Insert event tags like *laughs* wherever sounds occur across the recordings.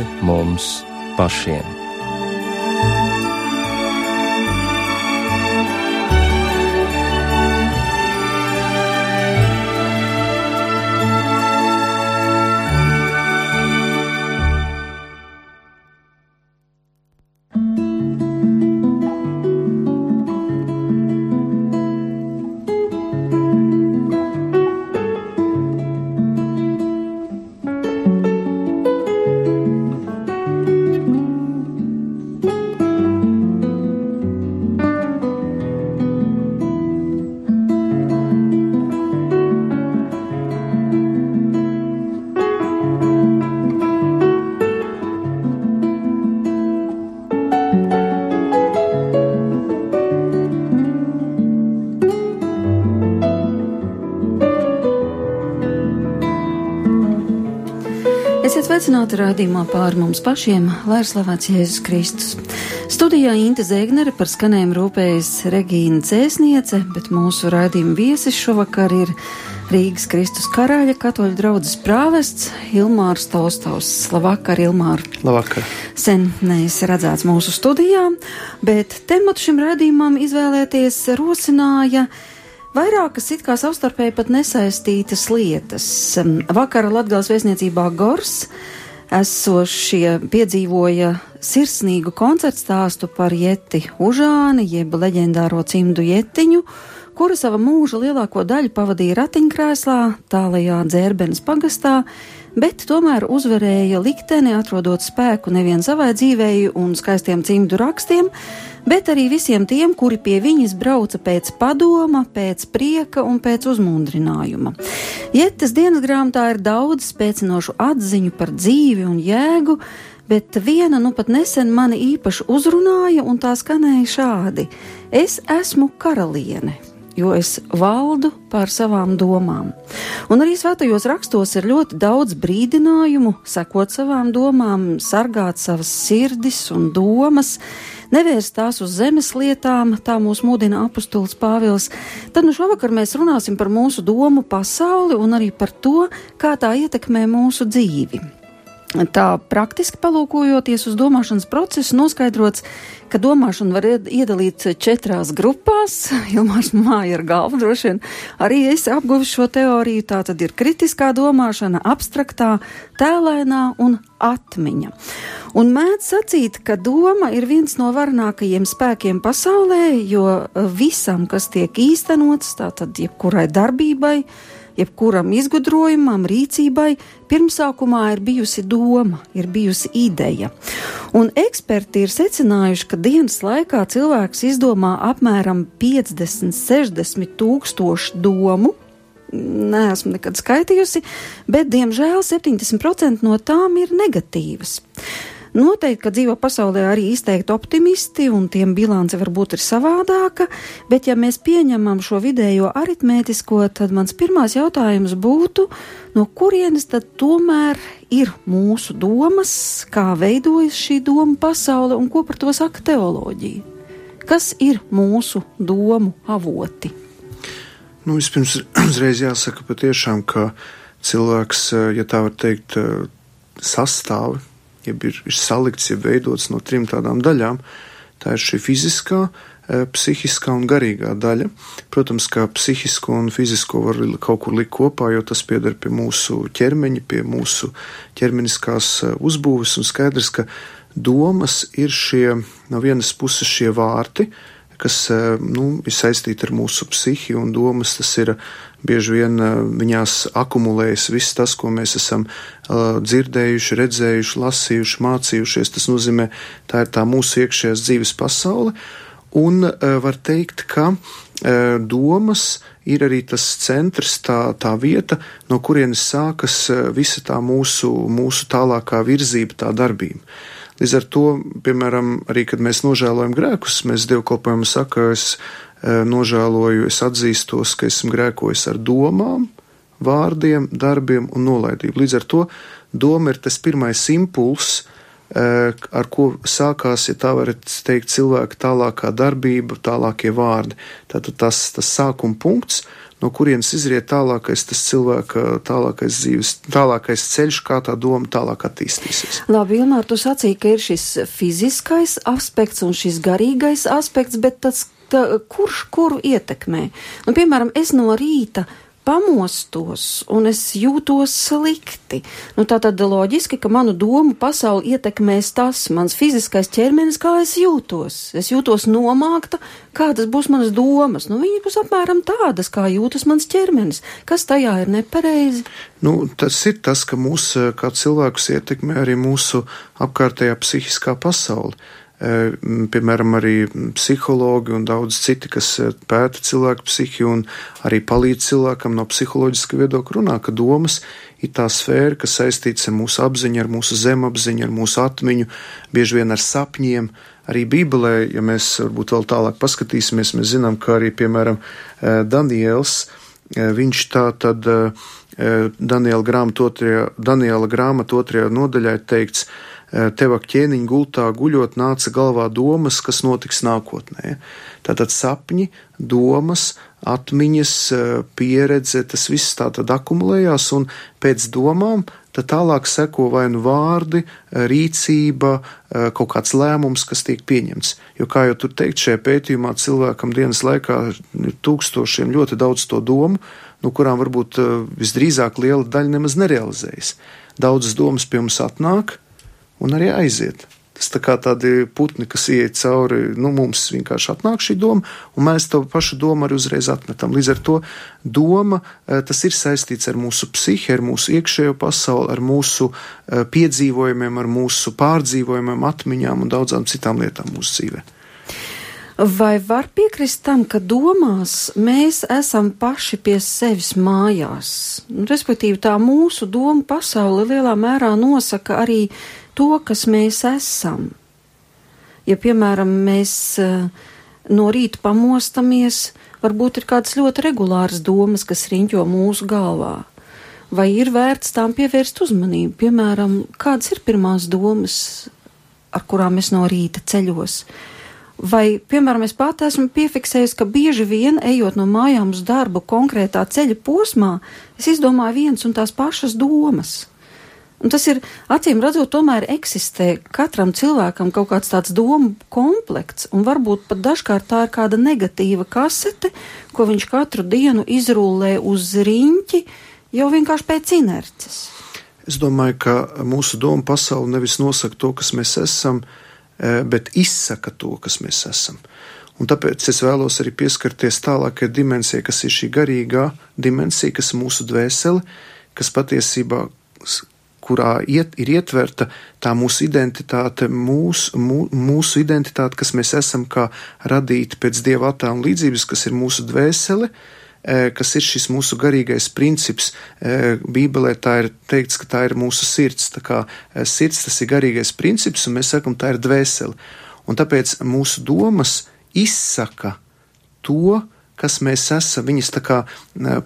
pāri mums pašiem. Sveicināti raidījumā pār mums pašiem, lai ir slavēts Jēzus Kristus. Studijā Inte Zēgnere par skanējumu rūpējas Regīna Cēsniece, bet mūsu raidījuma viesis šovakar ir Rīgas Kristus karāļa katoļu draudzes prāvests Ilmārs Taustaus. Labvakar, Ilmār! Labvakar! Sen neesi redzēts mūsu studijā, bet tematu šim raidījumam izvēlēties rosināja Vairākas it kā savstarpēji pat nesaistītas lietas. Vakara Latgales vēstniecībā Gors esošie piedzīvoja sirsnīgu koncertu stāstu par Jeti Užāni, jeb leģendāro cimdu Jetiņu, kura sava mūža lielāko daļu pavadīja ratiņkrēslā, tālajā dzērbenes pagastā, bet tomēr uzvarēja likteni, atrodot spēku nevien savai dzīvēi un skaistiem cimdu rakstiem, bet arī visiem tiem, kuri pie viņas brauca pēc padoma, pēc prieka un pēc uzmundrinājuma. Jetes dienas grāmatā ir daudz spēcinošu atziņu par dzīvi un jēgu, bet viena nu pat nesen mani īpaši uzrunāja, un tā skanēja šādi: Es esmu karaliene, jo es valdu pār savām domām. Un arī svētajos rakstos ir ļoti daudz brīdinājumu, sekot savām domām, sargāt savas sirdis un domas, nevērst tās uz zemes lietām, tā mūs mudina apustulis Pāvils. Tad nu šovakar mēs runāsim par mūsu domu pasauli un arī par to, kā tā ietekmē mūsu dzīvi. Tā praktiski palūkojoties uz domāšanas procesu, noskaidrots, ka domāšanu var iedalīt četrās grupās. *laughs* Ilmārs māja ar galvu droši vien arī es apguvu šo teoriju. Tā tad ir kritiskā domāšana, abstraktā, tēlēnā un atmiņa. Un mēdz sacīt, ka doma ir viens no varenākajiem spēkiem pasaulē, jo visam, kas tiek īstenots, tātad jebkurai darbībai, jebkuram izgudrojumam, rīcībai, pirmsākumā ir bijusi doma, ir bijusi ideja. Un eksperti ir secinājuši, ka dienas laikā cilvēks izdomā apmēram 50, 60 tūkstošu domu. Neesmu nekad skaitījusi, bet diemžēl 70% no tām ir negatīvas. Noteikti, ka dzīvo pasaulē arī izteikti optimisti, un tiem bilance varbūt ir savādāka, bet ja mēs pieņemam šo vidējo aritmētisko, tad mans pirmās jautājums būtu, no kurienes tad tomēr ir mūsu domas, kā veidojas šī doma pasaule un ko par to saka teoloģija? Kas ir mūsu domu avoti? Nu, vispirms, *clears throat* uzreiz jāsaka patiešām, ka cilvēks, ja tā var teikt, sastāv jeb ir, ir salikts, jeb veidots no trim tādām daļām. Tā ir šī fiziskā, e, psihiskā un garīgā daļa. Protams, ka psihisko un fizisko var kaut kur likt kopā, jo tas pieder pie mūsu ķermeņa, pie mūsu ķermeniskās e, uzbūves, un skaidrs, ka domas ir šie, no vienas puses šie vārti, kas e, nu, ir saistīti ar mūsu psihi un domas. Tas ir bieži vien viņās akumulējas viss tas, ko mēs esam dzirdējuši, redzējuši, lasījuši, mācījušies. Tas nozīmē, tā ir tā mūsu iekšējās dzīves pasaule. Un var teikt, ka domas ir arī tas centrs, tā, tā vieta, no kurienes sākas visa tā mūsu, mūsu tālākā virzība, tā darbība. Līdz ar to, piemēram, arī kad mēs nožēlojam grēkus, mēs dievkalpojam saka, es nožēloju, es atzīstos, ka esmu grēkojis ar domām, vārdiem, darbiem un nolaidību. Līdz ar to doma ir tas pirmais impulss, ar ko sākās, ja tā varat teikt, cilvēka tālākā darbība, tālākie vārdi. Tātad tas, tas sākuma punkts, no kurienes izriet tālākais tas cilvēka tālākais dzīves, tālākais ceļš, kā tā doma tālāk attīstīsies. Labi, Ilmār, tu sacīji, ka ir šis fiziskais aspekts un šis garīgais aspekts, bet tas, tā, kurš kuru ietekmē? Nu, piemēram, es no rīta pamostos un es jūtos slikti. Nu, tā tad loģiski, ka manu domu pasauli ietekmēs tas, mans fiziskais ķermenis, kā es jūtos. Es jūtos nomākta, kādas būs manas domas. Nu, viņi būs apmēram tādas, kā jūtas mans ķermenis. Kas tajā ir nepareizi? Nu, tas ir tas, ka mūs kā cilvēkus ietekmē arī mūsu apkārtējā psihiskā pasaule piemēram, arī psihologi un daudz citi, kas pēta cilvēku psihiju un arī palīdz cilvēkam no psiholoģiska viedokļa runā, ka domas ir tā sfēra, kas saistīts ar mūsu apziņu, ar mūsu zemapziņu, ar mūsu atmiņu, bieži vien ar sapņiem. Arī Bībelē, ja mēs varbūt vēl tālāk paskatīsimies, mēs zinām, ka arī, piemēram, Daniels, viņš tā tad Daniela grāmatu otrajā, Daniela grāmatu otrajā nodaļā ir teikts, tev ak ķēniņa gultā guļot nāca galvā domas, kas notiks nākotnē. Tātad sapņi, domas, atmiņas, eh, pieredze, tas viss tā tad akumulējās un pēc domām tad tālāk seko vai nu vārdi, eh, rīcība, kaut kāds lēmums, kas tiek pieņemts. Jo, kā jau tur teikt, šajā pētījumā cilvēkam dienas laikā ir tūkstošiem ļoti daudz to domu, no kurām varbūt visdrīzāk liela daļa nemaz nerealizējas. Daudzas domas pie mums atnāk, un arī aiziet. Tas tā kā tādi putni, kas iet cauri, nu, mums vienkārši atnāk šī doma, un mēs to pašu domu arī uzreiz atmetam. Līdz ar to doma, eh, tas ir saistīts ar mūsu psihi, ar mūsu iekšējo pasauli, ar mūsu eh, piedzīvojumiem, ar mūsu pārdzīvojumiem, atmiņām un daudzām citām lietām mūsu dzīvē. Vai var piekrist tam, ka domās mēs esam paši pie sevis mājās? Respektīvi, tā mūsu doma pasaule lielā mērā nosaka arī to, kas mēs esam. Ja, piemēram, mēs uh, no rīta pamostamies, varbūt ir kādas ļoti regulāras domas, kas riņķo mūsu galvā. Vai ir vērts tām pievērst uzmanību? Piemēram, kādas ir pirmās domas, ar kurām es no rīta ceļos? Vai, piemēram, es pati esmu piefiksējusi, ka bieži vien, ejot no mājām uz darbu konkrētā ceļa posmā, es izdomāju viens un tās pašas domas. Un tas ir acīm redzot, tomēr eksistē katram cilvēkam kaut kāds tāds domu komplekts, un varbūt pat dažkārt tā ir kāda negatīva kasete, ko viņš katru dienu izrullē uz riņķi, jau vienkārši pēc inerces. Es domāju, ka mūsu doma pasaule nevis nosaka to, kas mēs esam, e, bet izsaka to, kas mēs esam. Un tāpēc es vēlos arī pieskarties tālākajai dimensijai, kas ir šī garīgā dimensija, kas ir mūsu dvēsele, kas patiesībā kurā iet, ir ietverta tā mūsu identitāte, mūs, mū, mūsu identitāte, kas mēs esam kā radīti pēc dieva attēla un līdzības, kas ir mūsu dvēsele, e, kas ir šis mūsu garīgais princips. E, Bībelē tā ir teikts, ka tā ir mūsu sirds. Tā kā e, sirds tas ir garīgais princips, un mēs sakam, tā ir dvēsele. Un tāpēc mūsu domas izsaka to, kas mēs esam. Viņas tā kā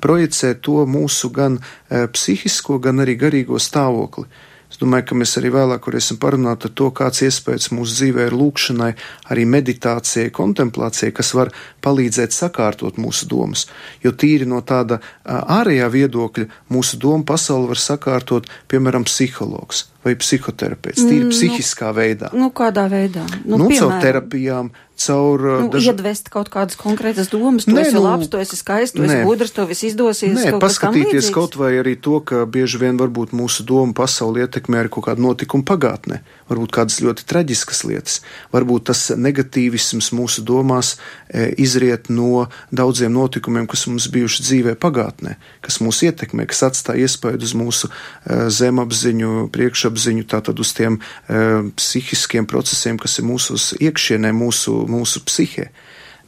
projicē to mūsu gan psihisko, gan arī garīgo stāvokli. Es domāju, ka mēs arī vēlāk varēsim parunāt par to, kāds iespējas mūsu dzīvē ir lūkšanai, arī meditācijai, kontemplācijai, kas var palīdzēt sakārtot mūsu domas. Jo tīri no tāda ārējā viedokļa mūsu domu pasauli var sakārtot, piemēram, psihologs vai psihoterapeits, tīri mm, psihiskā nu, veidā. Nu, kādā veidā? Nu, nu caur terapijām, caur. Nu, daž... Iedvest kaut kādas konkrētas domas, tu nē, esi nu, labs, tu esi skaists, tu nē. esi gudrs, to viss izdosies. Nē, paskatīties kaut vai arī to, ka bieži vien varbūt mūsu doma pasauli ietekmē arī kaut kādu notikumu pagātnē, varbūt kādas ļoti traģiskas lietas, varbūt tas negatīvisms mūsu domās e, izriet no daudziem notikumiem, kas mums bijuši dzīvē pagātnē, kas mūs ietekmē, kas atstāja iespēju uz mūsu e, zemapziņu, priekšapziņu apziņu, tātad uz tiem uh, psihiskiem procesiem, kas ir mūsu iekšienē, mūsu, mūsu psihē.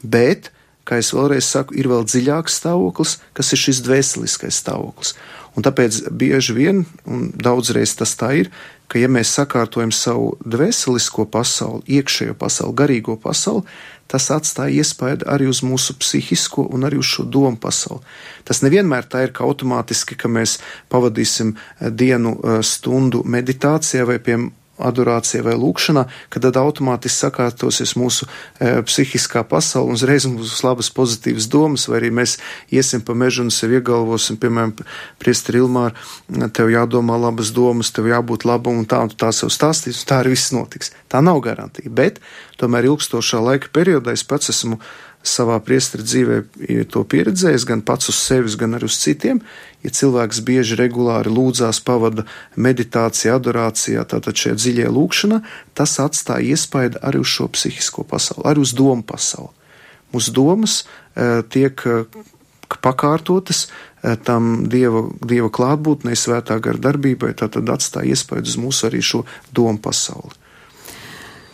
Bet, kā es vēlreiz saku, ir vēl dziļāks stāvoklis, kas ir šis dvēseliskais stāvoklis. Un tāpēc bieži vien, un daudzreiz tas tā ir, ka ja mēs sakārtojam savu dvēselisko pasauli, iekšējo pasauli, garīgo pasauli, tas atstāja iespaidu arī uz mūsu psihisko un arī uz šo domu pasauli. Tas nevienmēr tā ir, ka automātiski, ka mēs pavadīsim eh, dienu eh, stundu meditācijā vai pie adorācijā vai lūkšanā, ka tad automātiski sakārtosies mūsu e, psihiskā pasaule un uzreiz mums būs labas pozitīvas domas, vai arī mēs iesim pa mežu un sev iegalvosim, piemēram, priestri Ilmār, tev jādomā labas domas, tev jābūt labam un tā, un tā sev stāstīs, un tā arī viss notiks. Tā nav garantija, bet tomēr ilgstošā laika periodā es pats esmu savā priestera dzīvē to pieredzējis, gan pats uz sevis, gan arī uz citiem. Ja cilvēks bieži regulāri lūdzās, pavada meditācijā, adorācijā, tātad šajā dziļajā lūkšanā, tas atstāja iespaidu arī uz šo psihisko pasauli, arī uz domu pasauli. Mūsu domas e, tiek e, pakārtotas e, tam dieva, dieva klātbūtnei, svētā gara darbībai, tātad atstāja iespaidu uz mūsu arī šo domu pasauli.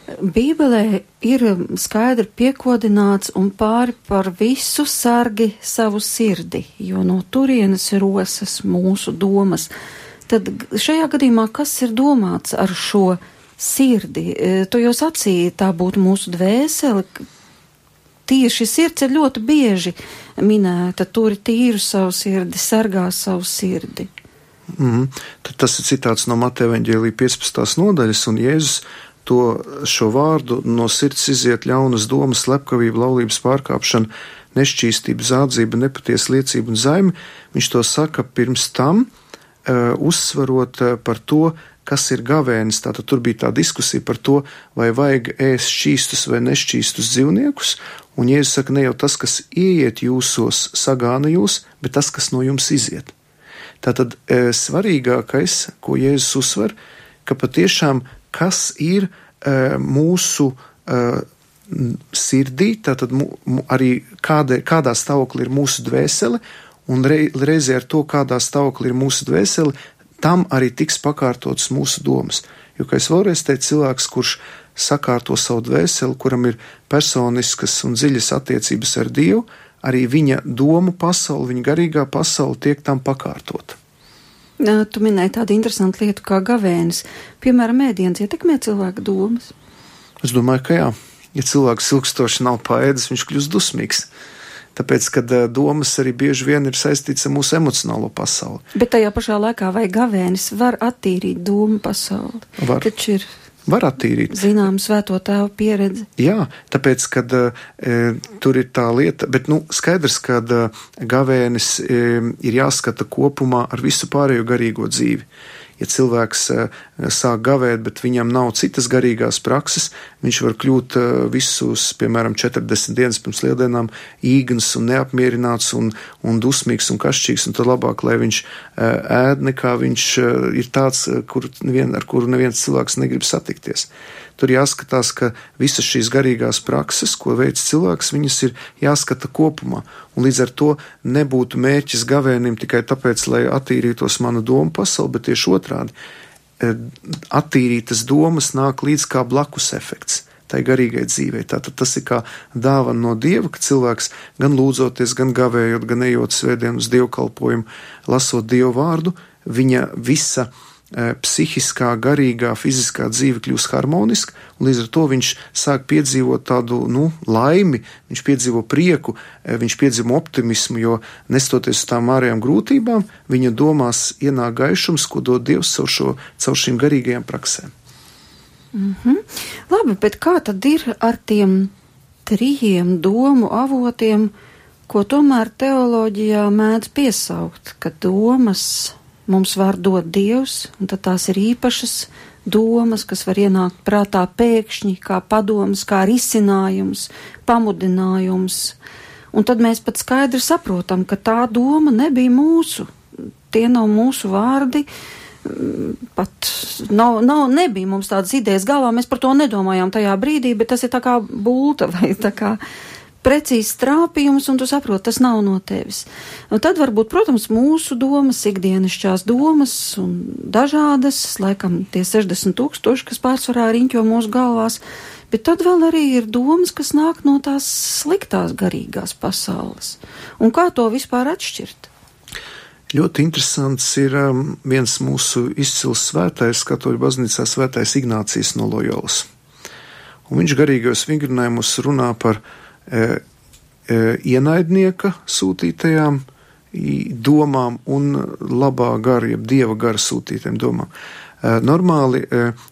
Bībelē ir skaidri piekodināts un pāri par visu sargi savu sirdi, jo no turienes rosas mūsu domas. Tad šajā gadījumā kas ir domāts ar šo sirdi? E, tu jau sacīji, tā būtu mūsu dvēsele. Tieši sirds ir ļoti bieži minēta, turi tīru savu sirdi, sargā savu sirdi. Mm, tad tas ir citāts no Mateja Vāģēlī 15. nodaļas, un Jēzus to šo vārdu no sirds iziet ļaunas domas, slepkavība, laulības pārkāpšana, nešķīstība, zādzība, nepatiesa liecība un zaime, viņš to saka pirms tam, uh, uzsvarot uh, par to, kas ir gavēnis. Tātad tur bija tā diskusija par to, vai vajag ēst šķīstus vai nešķīstus dzīvniekus, un Jēzus saka, ne jau tas, kas ieiet jūsos, sagāna jūs, bet tas, kas no jums iziet. Tātad e, svarīgākais, ko Jēzus uzsver, ka patiešām kas ir uh, mūsu uh, sirdī, tātad arī kāda, kādā stāvoklī ir mūsu dvēsele, un rei, reizē ar to, kādā stāvoklī ir mūsu dvēsele, tam arī tiks pakārtotas mūsu domas. Jo, kā es vēlreiz teicu, cilvēks, kurš sakārto savu dvēseli, kuram ir personiskas un dziļas attiecības ar Dievu, arī viņa domu pasaule, viņa garīgā pasaule tiek tam pakārtota. Tu minēji tādu interesantu lietu kā gavēnis. Piemēram, ēdienas ietekmē cilvēka domas. Es domāju, ka jā. Ja cilvēks ilgstoši nav paēdis, viņš kļūst dusmīgs. Tāpēc, kad domas arī bieži vien ir saistītas ar mūsu emocionālo pasauli. Bet tajā pašā laikā vai gavēnis var attīrīt domu pasauli? Var. Taču ir var attīrīt. Zinām, svēto tēvu pieredzi. Jā, tāpēc, kad e, tur ir tā lieta, bet, nu, skaidrs, ka e, gavēnis e, ir jāskata kopumā ar visu pārējo garīgo dzīvi ja cilvēks eh, sāk gavēt, bet viņam nav citas garīgās prakses, viņš var kļūt eh, visus, piemēram, 40 dienas pirms lieldienām īgns un neapmierināts un, un dusmīgs un kašķīgs, un tad labāk, lai viņš eh, ēd, nekā viņš ir tāds, kur nevien, ar kuru neviens cilvēks negrib satikties. Tur jāskatās, ka visas šīs garīgās prakses, ko veids cilvēks, viņas ir jāskata kopumā. Un līdz ar to nebūtu mērķis gavēnim tikai tāpēc, lai attīrītos mana doma pasaule, bet tieši otrādi. E, attīrītas domas nāk līdz kā blakus efekts tai garīgai dzīvei. Tātad tas ir kā dāvana no Dieva, ka cilvēks gan lūdzoties, gan gavējot, gan ejot svētdien uz dievkalpojumu, lasot Dievu vārdu, viņa visa Eh, psihiskā, garīgā, fiziskā dzīve kļūst harmoniska, un līdz ar to viņš sāk piedzīvot tādu nu, laimi, viņš piedzīvo prieku, eh, viņš piedzīvo optimismu, jo nestoties uz tām ārējām grūtībām, viņa domās ienāk gaišums, ko dod Dievs caur, šo, caur šīm garīgajām praksēm. Mm -hmm. Labi, bet kā tad ir ar tiem trījiem domu avotiem, ko tomēr teoloģijā mēdz piesaukt, ka domas mums var dot Dievs, un tad tās ir īpašas domas, kas var ienākt prātā pēkšņi, kā padoms, kā risinājums, pamudinājums. Un tad mēs pat skaidri saprotam, ka tā doma nebija mūsu, tie nav mūsu vārdi, pat nav, nav, nebija mums tādas idejas galvā, mēs par to nedomājām tajā brīdī, bet tas ir tā kā bulta vai tā kā precīzs trāpījums, un tu saproti, tas nav no tevis. Un tad varbūt, protams, mūsu domas, ikdienišķās domas un dažādas, laikam tie 60 tūkstoši, kas pārsvarā riņķo mūsu galvās, bet tad vēl arī ir domas, kas nāk no tās sliktās garīgās pasaules. Un kā to vispār atšķirt? Ļoti interesants ir um, viens mūsu izcils svētais, katoļu baznīcā svētais Ignācijas no Lojolas. Un viņš garīgajos vingrinājumos runā par e, ienaidnieka sūtītajām domām un labā gara, jeb dieva gara sūtītiem domām. Normāli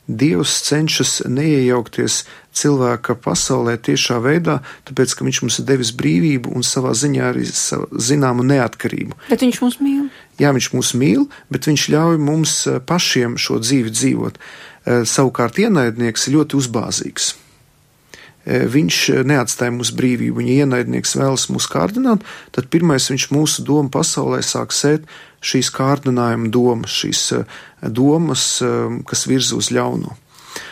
Dievs cenšas neiejaukties cilvēka pasaulē tiešā veidā, tāpēc, ka viņš mums ir devis brīvību un savā ziņā arī zināmu neatkarību. Bet viņš mūs mīl. Jā, viņš mūs mīl, bet viņš ļauj mums pašiem šo dzīvi dzīvot. Savukārt ienaidnieks ir ļoti uzbāzīgs. E, viņš neatstāja mūsu brīvību. Ja ienaidnieks vēlas mūs kārdināt, tad pirmais viņš mūsu domu pasaulē sāk sēt šīs kārdinājuma domas, šīs e, domas, e, kas virza uz ļauno.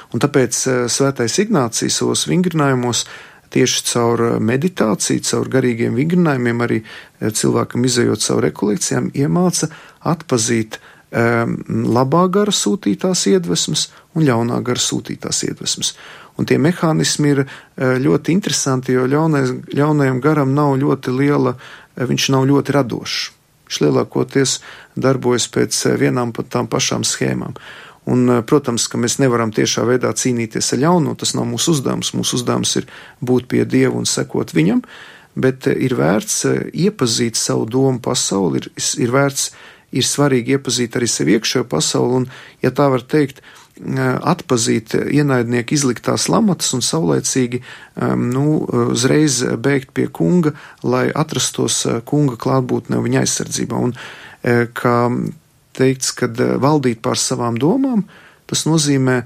Un tāpēc svētais Ignācijas savos vingrinājumos tieši caur meditāciju, caur garīgiem vingrinājumiem, arī cilvēkam izējot caur rekolekcijām, iemāca atpazīt labā gara sūtītās iedvesmas un ļaunā gara sūtītās iedvesmas. Un tie mehānismi ir eh, ļoti interesanti, jo ļaunais, ļaunajam garam nav ļoti liela, eh, viņš nav ļoti radošs. Viņš lielākoties darbojas pēc eh, vienām pat tām pašām schēmām. Un, protams, ka mēs nevaram tiešā veidā cīnīties ar ļauno, tas nav mūsu uzdevums. Mūsu uzdevums ir būt pie Dieva un sekot viņam, bet ir vērts iepazīt savu domu pasauli, ir, ir vērts, ir svarīgi iepazīt arī sevi iekšējo pasauli, un, ja tā var teikt, atpazīt ienaidnieku izliktās lamatas un saulēcīgi nu, uzreiz bēgt pie kunga, lai atrastos kunga klātbūtnē viņa aizsardzībā. Un, kā teikts, kad valdīt pār savām domām, tas nozīmē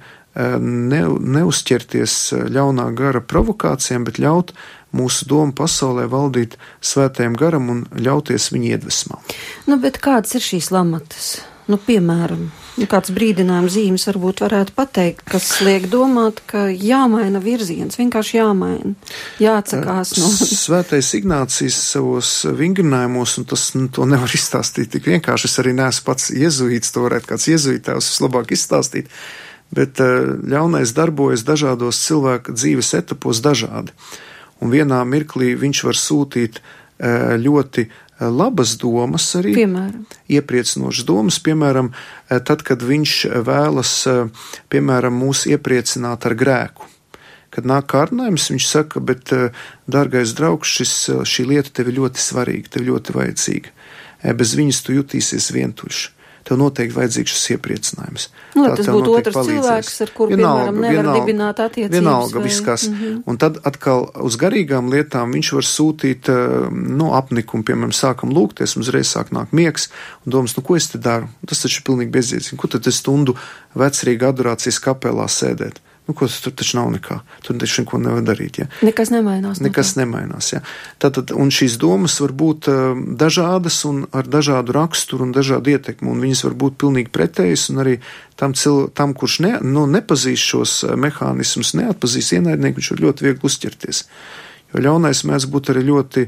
ne, neuzķerties ļaunā gara provokācijām, bet ļaut mūsu domu pasaulē valdīt svētajam garam un ļauties viņa iedvesmām. Nu, bet kādas ir šīs lamatas? Nu, piemēram, nu, kāds brīdinājums zīmes varbūt varētu pateikt, kas liek domāt, ka jāmaina virziens, vienkārši jāmaina, jāatsakās no. Svētais Ignācijas savos vingrinājumos, un tas nu, to nevar izstāstīt tik vienkārši. Es arī neesmu pats jezuīts, to varētu kāds jezuītājs vislabāk izstāstīt, bet eh, ļaunais darbojas dažādos cilvēka dzīves etapos dažādi. Un vienā mirklī viņš var sūtīt eh, ļoti labas domas arī. Piemēram. Iepriecinošas domas, piemēram, tad, kad viņš vēlas, piemēram, mūs iepriecināt ar grēku. Kad nāk kārdinājums, viņš saka, bet, dārgais draugs, šis, šī lieta tev ir ļoti svarīga, tev ļoti vajadzīga. Bez viņas tu jutīsies vientuļš tev noteikti vajadzīgs šis iepriecinājums. Nu, tas būtu otrs palīdzēs. cilvēks, ar kuru, vienalga, piemēram, nevar vienalga, dibināt attiecības. Vienalga vai... viss kas. Mm -hmm. Un tad atkal uz garīgām lietām viņš var sūtīt, eh, nu, apnikumu, piemēram, sākam lūgties, uzreiz sāk nāk miegs, un domas, nu, ko es te daru? Tas taču ir pilnīgi bezjēdzīgi. Ko tad es stundu vecrīga adorācijas kapelā sēdēt? Nu, ko, tur taču nav nekā. Tur taču neko nevar darīt. Ja. Nekas nemainās. Nekas nekā. nemainās. Ja. Tātad, un šīs domas var būt uh, dažādas un ar dažādu raksturu un dažādu ietekmi, un viņas var būt pilnīgi pretējas, un arī tam, cil, tam kurš ne, nu, nepazīst šos uh, mehānismus, neatpazīst ienaidnieku, viņš var ļoti viegli uzķerties. Jo ļaunais mēdz būt arī ļoti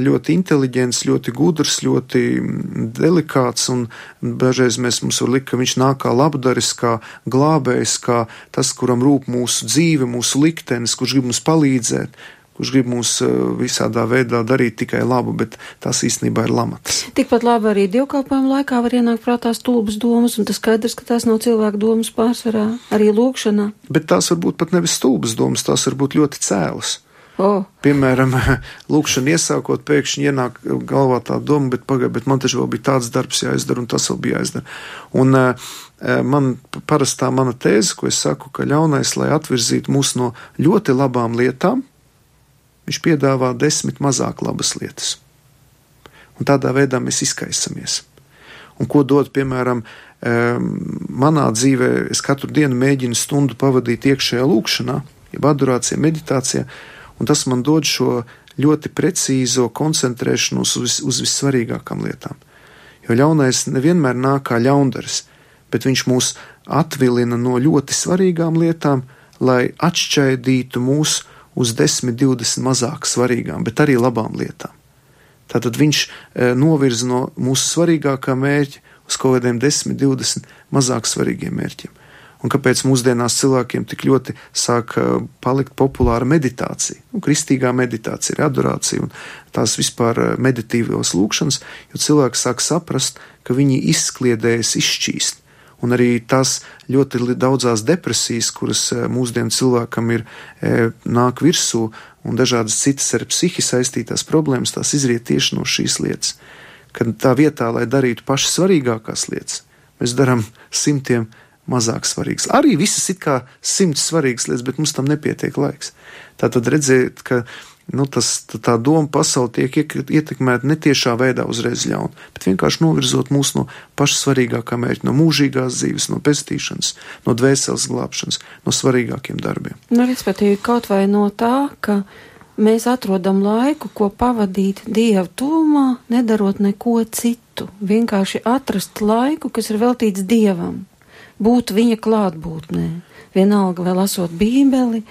ļoti inteliģents, ļoti gudrs, ļoti mm, delikāts, un dažreiz mēs mums var likt, ka viņš nāk kā labdaris, kā glābējs, kā tas, kuram rūp mūsu dzīve, mūsu liktenis, kurš grib mums palīdzēt, kurš grib mūs eh, visādā veidā darīt tikai labu, bet tās īstenībā ir lamatas. Tikpat labi arī dievkalpojuma laikā var ienākt prātā stulbas domas, un tas skaidrs, ka tās nav cilvēku domas pārsvarā, arī lūkšanā. Bet tās var būt pat nevis stulbas domas, tās var būt ļoti cēlas. Oh. Piemēram, *laughs* lūkšana iesākot, pēkšņi ienāk galvā tā doma, bet pagaidi, bet man taču vēl bija tāds darbs jāizdara, un tas vēl bija jāizdara. Un uh, man parastā mana tēze, ko es saku, ka ļaunais, lai atvirzītu mūs no ļoti labām lietām, viņš piedāvā desmit mazāk labas lietas. Un tādā veidā mēs izkaisamies. Un ko dod, piemēram, manā dzīvē, es katru dienu mēģinu stundu pavadīt iekšējā lūkšanā, jeb adorācijā, meditācijā, un tas man dod šo ļoti precīzo koncentrēšanos uz, uz vissvarīgākām lietām. Jo ļaunais nevienmēr nāk kā ļaundaris, bet viņš mūs atvilina no ļoti svarīgām lietām, lai atšķaidītu mūs uz 10, 20 mazāk svarīgām, bet arī labām lietām. Tātad viņš e, novirza no mūsu svarīgākā mērķa uz kaut kādiem 10, 20 mazāk svarīgiem mērķiem un kāpēc mūsdienās cilvēkiem tik ļoti sāk palikt populāra meditācija. Nu, kristīgā meditācija ir adorācija un tās vispār meditīvos lūkšanas, jo cilvēks sāk saprast, ka viņi izkliedējas izšķīst. Un arī tās ļoti daudzās depresijas, kuras mūsdienu cilvēkam ir nāk virsū, un dažādas citas ar psihi saistītās problēmas, tās izriet tieši no šīs lietas. Kad tā vietā, lai darītu pašas svarīgākās lietas, mēs darām simtiem mazāk svarīgas. Arī visas ir kā simts svarīgas lietas, bet mums tam nepietiek laiks. Tā tad redzēt, ka nu, tas, tā doma pasaule tiek ietekmēta netiešā veidā uzreiz ļauna, bet vienkārši novirzot mūs no paša svarīgākā mērķa, no mūžīgās dzīves, no pestīšanas, no dvēseles glābšanas, no svarīgākiem darbiem. Nu, respektīvi, kaut vai no tā, ka mēs atrodam laiku, ko pavadīt Dieva tūmā, nedarot neko citu. Vienkārši atrast laiku, kas ir veltīts Dievam, būt viņa klātbūtnē. Vienalga, vai lasot Bībeli,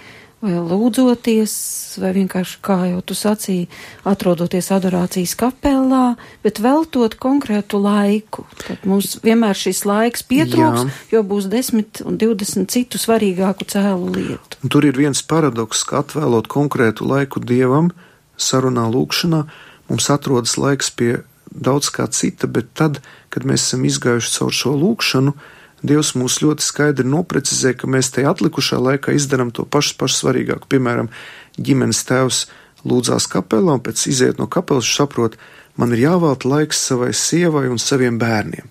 vai lūdzoties, vai vienkārši, kā jau tu sacīji, atrodoties adorācijas kapelā, bet veltot konkrētu laiku. Tad mums vienmēr šis laiks pietrūks, Jā. jo būs desmit un divdesmit citu svarīgāku cēlu lietu. Un tur ir viens paradoks, ka atvēlot konkrētu laiku Dievam, sarunā lūkšanā, mums atrodas laiks pie daudz kā cita, bet tad, kad mēs esam izgājuši caur šo lūkšanu, Dievs mūs ļoti skaidri noprecizē, ka mēs tajā atlikušā laikā izdarām to pašu, pašu svarīgāko. Piemēram, ģimenes tēvs lūdzās kapelā, un pēc iziet no kapelas saprot, man ir jāvēlta laiks savai sievai un saviem bērniem.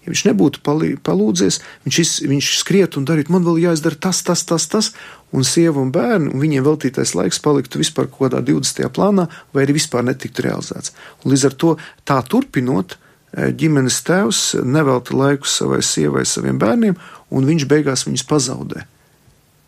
Ja viņš nebūtu palūdzies, viņš, iz, viņš skriet un darīt, man vēl jāizdara tas, tas, tas, tas, un sieva un bērni, un viņiem veltītais laiks paliktu vispār kaut kādā 20. plānā, vai arī vispār netiktu realizēts. Un līdz ar to tā turpinot, ģimenes tēvs nevelta laiku savai sievai, saviem bērniem, un viņš beigās viņus pazaudē.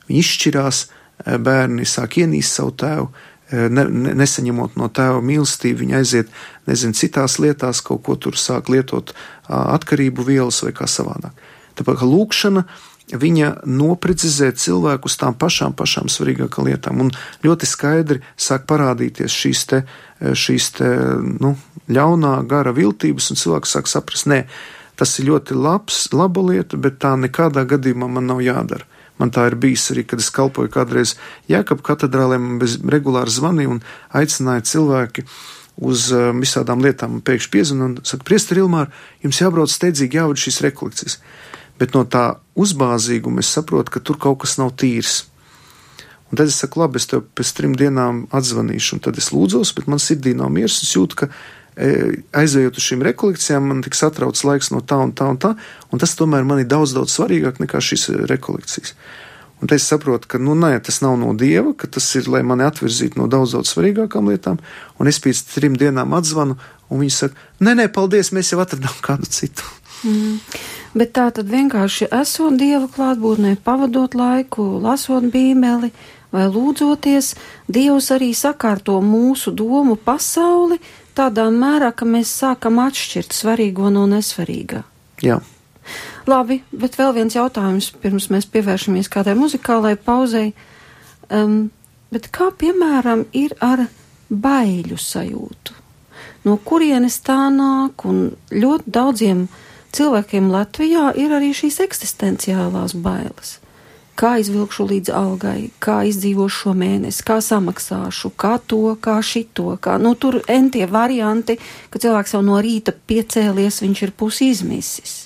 Viņi izšķirās, eh, bērni sāk ienīst savu tēvu, eh, ne, ne, nesaņemot no tēva mīlestību, viņi aiziet, nezinu, citās lietās, kaut ko tur sāk lietot atkarību vielas vai kā savādāk. Tāpēc, lūkšana viņa noprecizē cilvēku uz tām pašām, pašām svarīgākām lietām. Un ļoti skaidri sāk parādīties šīs te, šīs te nu, ļaunā gara viltības, un cilvēks sāk saprast, nē, tas ir ļoti labs, laba lieta, bet tā nekādā gadījumā man nav jādara. Man tā ir bijis arī, kad es kalpoju kādreiz Jēkab katedrālē, man bez regulāri zvanīja un aicināja cilvēki uz uh, visādām lietām, pēkšņi piezvanīja un saka, Priester Ilmār, jums jābrauc steidzīgi jāvada šīs rekolekcijas. Bet no tā uzbāzīguma es saprotu, ka tur kaut kas nav tīrs. Un tad es saku, labi, es tev pēc trim dienām atzvanīšu, un tad es lūdzos, bet man sirdī nav miers, es jūtu, ka E, aizejot uz šīm rekolekcijām, man tik satrauc laiks no tā un tā un tā, un tas tomēr man ir daudz, daudz svarīgāk nekā šīs e, rekolekcijas. Un te es saprotu, ka, nu, nē, tas nav no dieva, ka tas ir, lai mani atvirzītu no daudz, daudz svarīgākām lietām, un es pēc trim dienām atzvanu, un viņi saka, nē, nē, paldies, mēs jau atradām kādu citu. Mm. Bet tā tad vienkārši esot dieva klātbūtnē, pavadot laiku, lasot bībeli vai lūdzoties, Dievs arī sakārto mūsu domu pasauli, tādā mērā, ka mēs sākam atšķirt svarīgo no nesvarīgā. Jā. Labi, bet vēl viens jautājums, pirms mēs pievēršamies kādai muzikālai pauzei. Um, bet kā piemēram ir ar baiļu sajūtu? No kurienes tā nāk? Un ļoti daudziem cilvēkiem Latvijā ir arī šīs eksistenciālās bailes kā izvilkšu līdz algai, kā izdzīvošu šo mēnesi, kā samaksāšu, kā to, kā šito, kā, nu, tur entie varianti, ka cilvēks jau no rīta piecēlies, viņš ir pusi izmisis.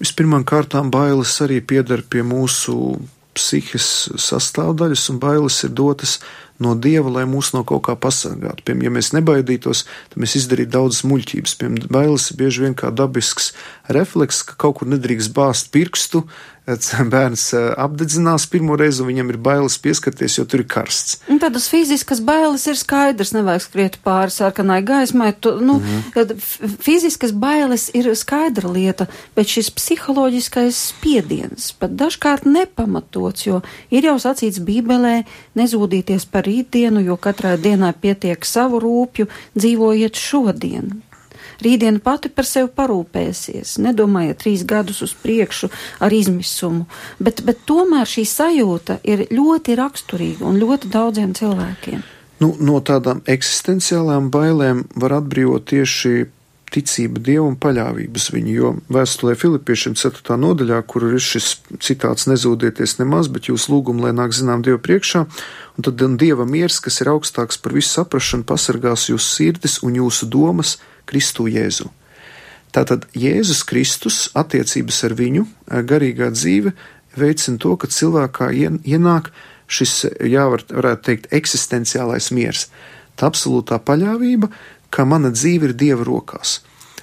Vispirmām kārtām bailes arī pieder pie mūsu psihes sastāvdaļas, un bailes ir dotas no dieva, lai mūs no kaut kā pasargātu. Piemēram, ja mēs nebaidītos, tad mēs izdarītu daudzas muļķības. Piemēram, bailes ir bieži vien kā dabisks refleks, ka kaut kur nedrīkst bāzt pirkstu, bērns apdedzinās pirmo reizi, un viņam ir bailes pieskarties, jo tur ir karsts. Un tādas fiziskas bailes ir skaidrs, nevajag skriet pāri sarkanai gaismai. Tu, nu, mm -hmm. Fiziskas bailes ir skaidra lieta, bet šis psiholoģiskais spiediens pat dažkārt nepamatots, jo ir jau sacīts Bībelē nezūdīties par rītdienu, jo katrai dienai pietiek savu rūpju, dzīvojiet šodien. Rītdiena pati par sevi parūpēsies, nedomājiet trīs gadus uz priekšu ar izmisumu, bet, bet tomēr šī sajūta ir ļoti raksturīga un ļoti daudziem cilvēkiem. Nu, no tādām eksistenciālām bailēm var atbrīvot tieši ticība Dievu un paļāvības viņu, jo vēstulē Filipiešiem 4. nodaļā, kur ir šis citāts nezūdieties nemaz, bet jūs lūgumu, lai nāk zinām Dievu priekšā, un tad Dieva miers, kas ir augstāks par visu saprašanu, pasargās jūsu sirdis un jūsu domas Kristu Jēzu. Tātad Jēzus Kristus attiecības ar viņu, eh, garīgā dzīve veicina to, ka cilvēkā ienāk šis, jā, var, varētu teikt, eksistenciālais miers. Tā absolūtā paļāvība, ka mana dzīve ir Dieva rokās.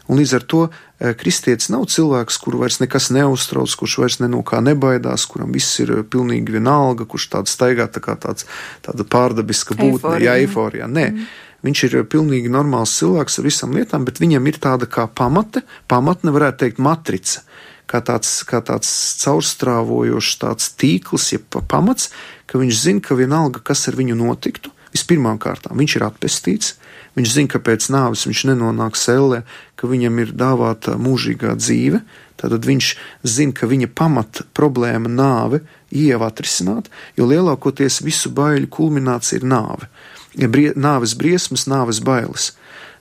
Un līdz ar to eh, kristietis nav cilvēks, kuru vairs nekas neuztrauc, kurš vairs ne no kā nebaidās, kuram viss ir eh, pilnīgi vienalga, kurš tāds staigā tā kā tāds, tāda pārdabiska būtne, jā, eiforijā. Nē. Mm. Viņš ir pilnīgi normāls cilvēks ar visām lietām, bet viņam ir tāda kā pamate, pamatne varētu teikt matrica, kā tāds, kā tāds caurstrāvojošs tāds tīkls, jeb pamats, ka viņš zina, ka vienalga, kas ar viņu notiktu, vispirmām kārtām viņš ir atpestīts, Viņš zina, ka pēc nāves viņš nenonāks ellē, ka viņam ir dāvāta mūžīgā dzīve. Tātad viņš zina, ka viņa pamata problēma nāve jau atrisināt, jo lielākoties visu baiļu kulminācija ir nāve. Ja brie, nāves briesmas, nāves bailes.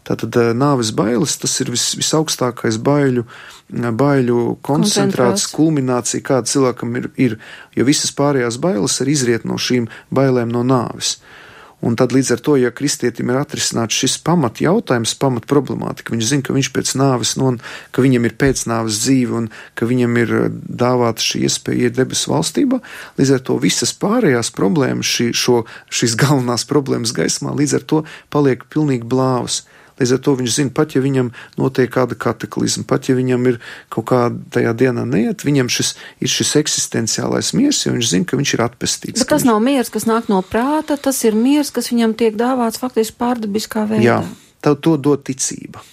Tātad eh, nāves bailes tas ir vis, visaugstākais baiļu, baiļu koncentrāts, kulminācija, kāda cilvēkam ir, ir, jo visas pārējās bailes arī izriet no šīm bailēm no nāves. Un tad līdz ar to, ja kristietim ir atrisināts šis pamat jautājums, pamat problemātika, viņš zina, ka viņš pēc nāves, non, ka viņam ir pēcnāves dzīve un ka viņam ir eh, dāvāta šī iespēja iet debesu valstībā, līdz ar to visas pārējās problēmas, šī, šo, šīs galvenās problēmas gaismā, līdz ar to paliek pilnīgi blāvas. Līdz ar to viņš zina, pat ja viņam notiek kāda kataklizma, pat ja viņam ir kaut kāda tajā dienā neiet, viņam šis ir šis eksistenciālais miers, jo viņš zina, ka viņš ir atpestīts. Bet tas viņš... nav miers, kas nāk no prāta, tas ir miers, kas viņam tiek dāvāts faktiski pārdabiskā veidā. Jā, tā, to dod ticība.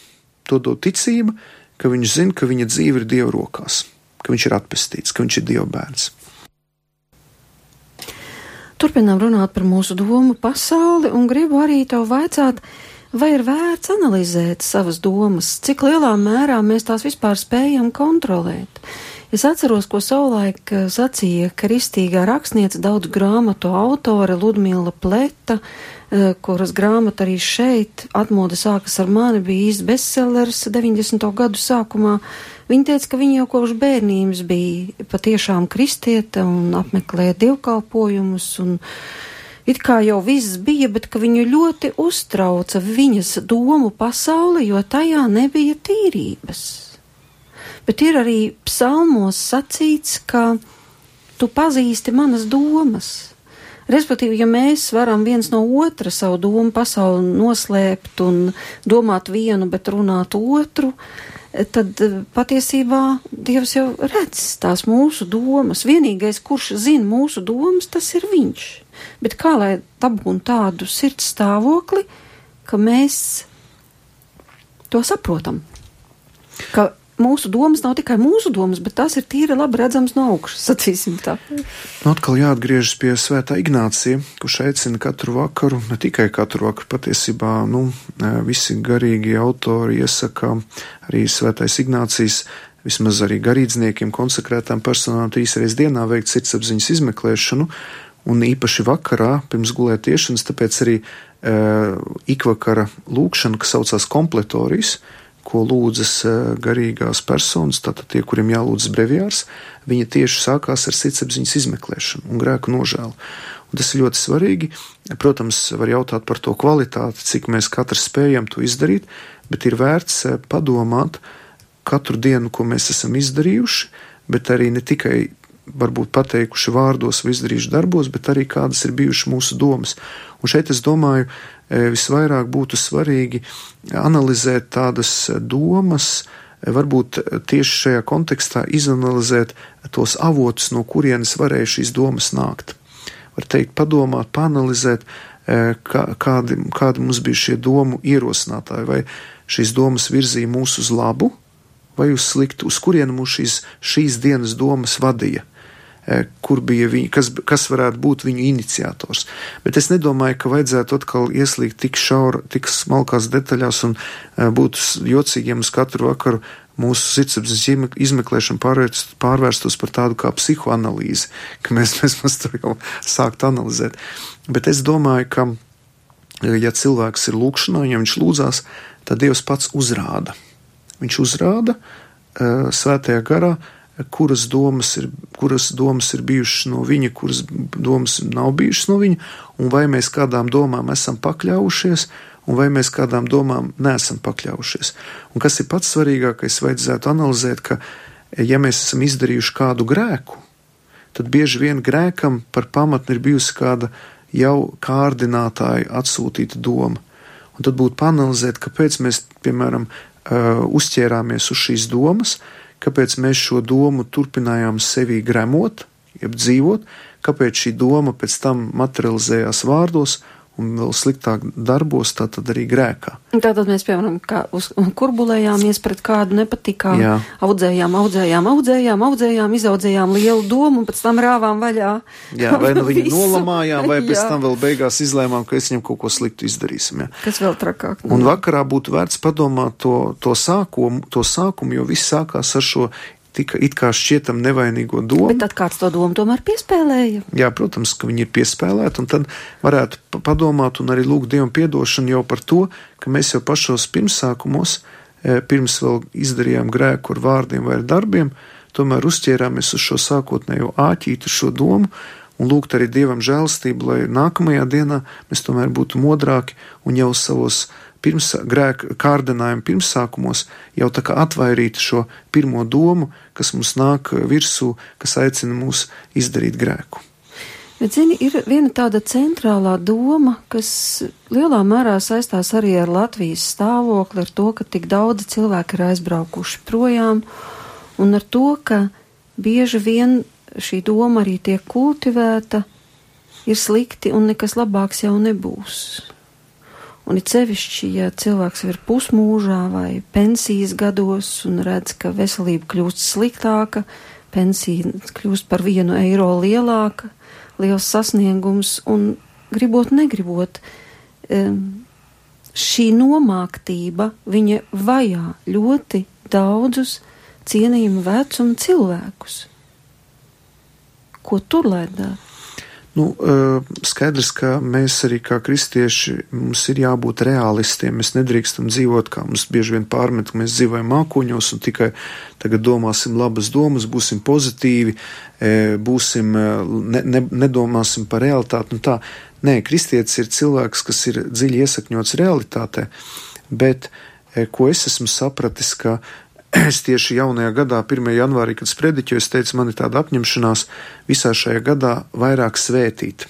To dod ticība, ka viņš zina, ka viņa dzīve ir Dieva rokās, ka viņš ir atpestīts, ka viņš ir Dieva bērns. Turpinām runāt par mūsu domu pasauli un gribu arī tev vaicāt, Vai ir vērts analizēt savas domas, cik lielā mērā mēs tās vispār spējam kontrolēt? Es atceros, ko savulaik eh, sacīja kristīgā rakstniece daudz grāmatu autore Ludmila Pleta, eh, kuras grāmata arī šeit atmoda sākas ar mani, bija īsts bestsellers 90. gadu sākumā. Viņa teica, ka viņa jau kopš bērnības bija patiešām kristieta un apmeklēja dievkalpojumus un it kā jau viss bija, bet ka viņu ļoti uztrauca viņas domu pasauli, jo tajā nebija tīrības. Bet ir arī psalmos sacīts, ka tu pazīsti manas domas. Respektīvi, ja mēs varam viens no otra savu domu pasauli noslēpt un domāt vienu, bet runāt otru, tad eh, patiesībā Dievs jau redz tās mūsu domas. Vienīgais, kurš zina mūsu domas, tas ir Viņš. Bet kā lai dabūtu tādu sirds stāvokli, ka mēs to saprotam? Ka mūsu domas nav tikai mūsu domas, bet tās ir tīri labi redzamas no augšas, sacīsim tā. Nu, atkal jāatgriežas pie svētā Ignācija, kurš aicina katru vakaru, ne tikai katru vakaru, patiesībā, nu, visi garīgi autori iesaka arī svētais Ignācijas, vismaz arī garīdzniekiem, konsekrētām personām trīs reizes dienā veikt sirdsapziņas izmeklēšanu, un īpaši vakarā pirms gulētiešanas, tāpēc arī uh, ikvakara lūkšana, kas saucās kompletorijas, ko lūdzas uh, garīgās personas, tātad tie, kuriem jālūdzas brevijārs, viņa tieši sākās ar sirdsapziņas izmeklēšanu un grēku nožēlu. Un tas ir ļoti svarīgi. Protams, var jautāt par to kvalitāti, cik mēs katrs spējam to izdarīt, bet ir vērts uh, padomāt katru dienu, ko mēs esam izdarījuši, bet arī ne tikai varbūt pateikuši vārdos vai izdarījuši darbos, bet arī kādas ir bijušas mūsu domas. Un šeit es domāju, e, visvairāk būtu svarīgi analizēt tādas domas, e, varbūt tieši šajā kontekstā izanalizēt tos avotus, no kurienes varēja šīs domas nākt. Var teikt, padomāt, panalizēt, e, kā, kādi, kādi mums bija šie domu ierosinātāji, vai šīs domas virzīja mūs uz labu, vai uz sliktu, uz kurienu mūs šīs, šīs dienas domas vadīja. E, kur bija viņa, kas, kas varētu būt viņu iniciators. Bet es nedomāju, ka vajadzētu atkal ieslīgt tik šauri, tik smalkās detaļās un e, būt jocīgiem uz katru vakaru mūsu sirdsapziņas izmeklēšana pārvērst, pārvērstos par tādu kā psihoanalīzi, ka mēs, mums to jau sākt analizēt. Bet es domāju, ka, ja cilvēks ir lūkšanā, ja viņš lūdzās, tad Dievs pats uzrāda. Viņš uzrāda uh, svētajā garā, uh, kuras domas ir, kuras domas ir bijušas no viņa, kuras domas nav bijušas no viņa, un vai mēs kādām domām esam pakļaujušies, un vai mēs kādām domām neesam pakļaujušies. Un kas ir pats svarīgākais, vajadzētu analizēt, ka, ja mēs esam izdarījuši kādu grēku, tad bieži vien grēkam par pamatni ir bijusi kāda jau kārdinātāja atsūtīta doma. Un tad būtu panalizēt, kāpēc mēs, piemēram, uh, uzķērāmies uz šīs domas, kāpēc mēs šo domu turpinājām sevī gremot, jeb dzīvot, kāpēc šī doma pēc tam materializējās vārdos un vēl sliktāk darbos, tā tad arī grēkā. Tātad mēs, piemēram, uz, kurbulējāmies pret kādu nepatikām, Jā. audzējām, audzējām, audzējām, audzējām, izaudzējām lielu domu un pēc tam rāvām vaļā. Jā, vai nu *laughs* viņu nolamājām, vai pēc Jā. tam vēl beigās izlēmām, ka es viņam kaut ko sliktu izdarīsim. Jā. Kas vēl trakāk? Un vakarā būtu vērts padomāt to, to, sākumu, to sākumu, jo viss sākās ar šo tika it kā šķietam nevainīgo domu. Bet tad kāds to domu tomēr piespēlēja? Jā, protams, ka viņi ir piespēlēti, un tad varētu pa- padomāt un arī lūgt Dievam piedošanu jau par to, ka mēs jau pašos pirmsākumos, eh, pirms vēl izdarījām grēku ar vārdiem vai ar darbiem, tomēr uzķērāmies uz šo sākotnējo āķītu, šo domu, un lūgt arī Dievam žēlstību, lai nākamajā dienā mēs tomēr būtu modrāki un jau savos pirms grēka kārdinājuma pirmsākumos jau tā kā atvairītu šo pirmo domu, kas mums nāk virsū, kas aicina mūs izdarīt grēku. Bet, zini, ir viena tāda centrālā doma, kas lielā mērā saistās arī ar Latvijas stāvokli, ar to, ka tik daudzi cilvēki ir aizbraukuši projām, un ar to, ka bieži vien šī doma arī tiek kultivēta, ir slikti un nekas labāks jau nebūs. Un it sevišķi, ja cilvēks ir pusmūžā vai pensijas gados un redz, ka veselība kļūst sliktāka, pensija kļūst par vienu eiro lielāka, liels sasniegums un gribot, negribot, em, šī nomāktība viņa vajā ļoti daudzus cienījumu vecumu cilvēkus. Ko tur lai dara? Nu, eh, skaidrs, ka mēs arī kā kristieši mums ir jābūt realistiem. Mēs nedrīkstam dzīvot, kā mums bieži vien pārmet, ka mēs dzīvojam mākoņos un tikai tagad domāsim labas domas, būsim pozitīvi, eh, būsim, eh, ne, ne, nedomāsim par realitāti. Tā, nē, kristietis ir cilvēks, kas ir dziļi iesakņots realitātē, bet ko es esmu sapratis, ka *clears throat* es tieši jaunajā gadā, 1. janvārī, kad sprediķoju, es teicu, man ir tāda apņemšanās visā šajā gadā vairāk svētīt.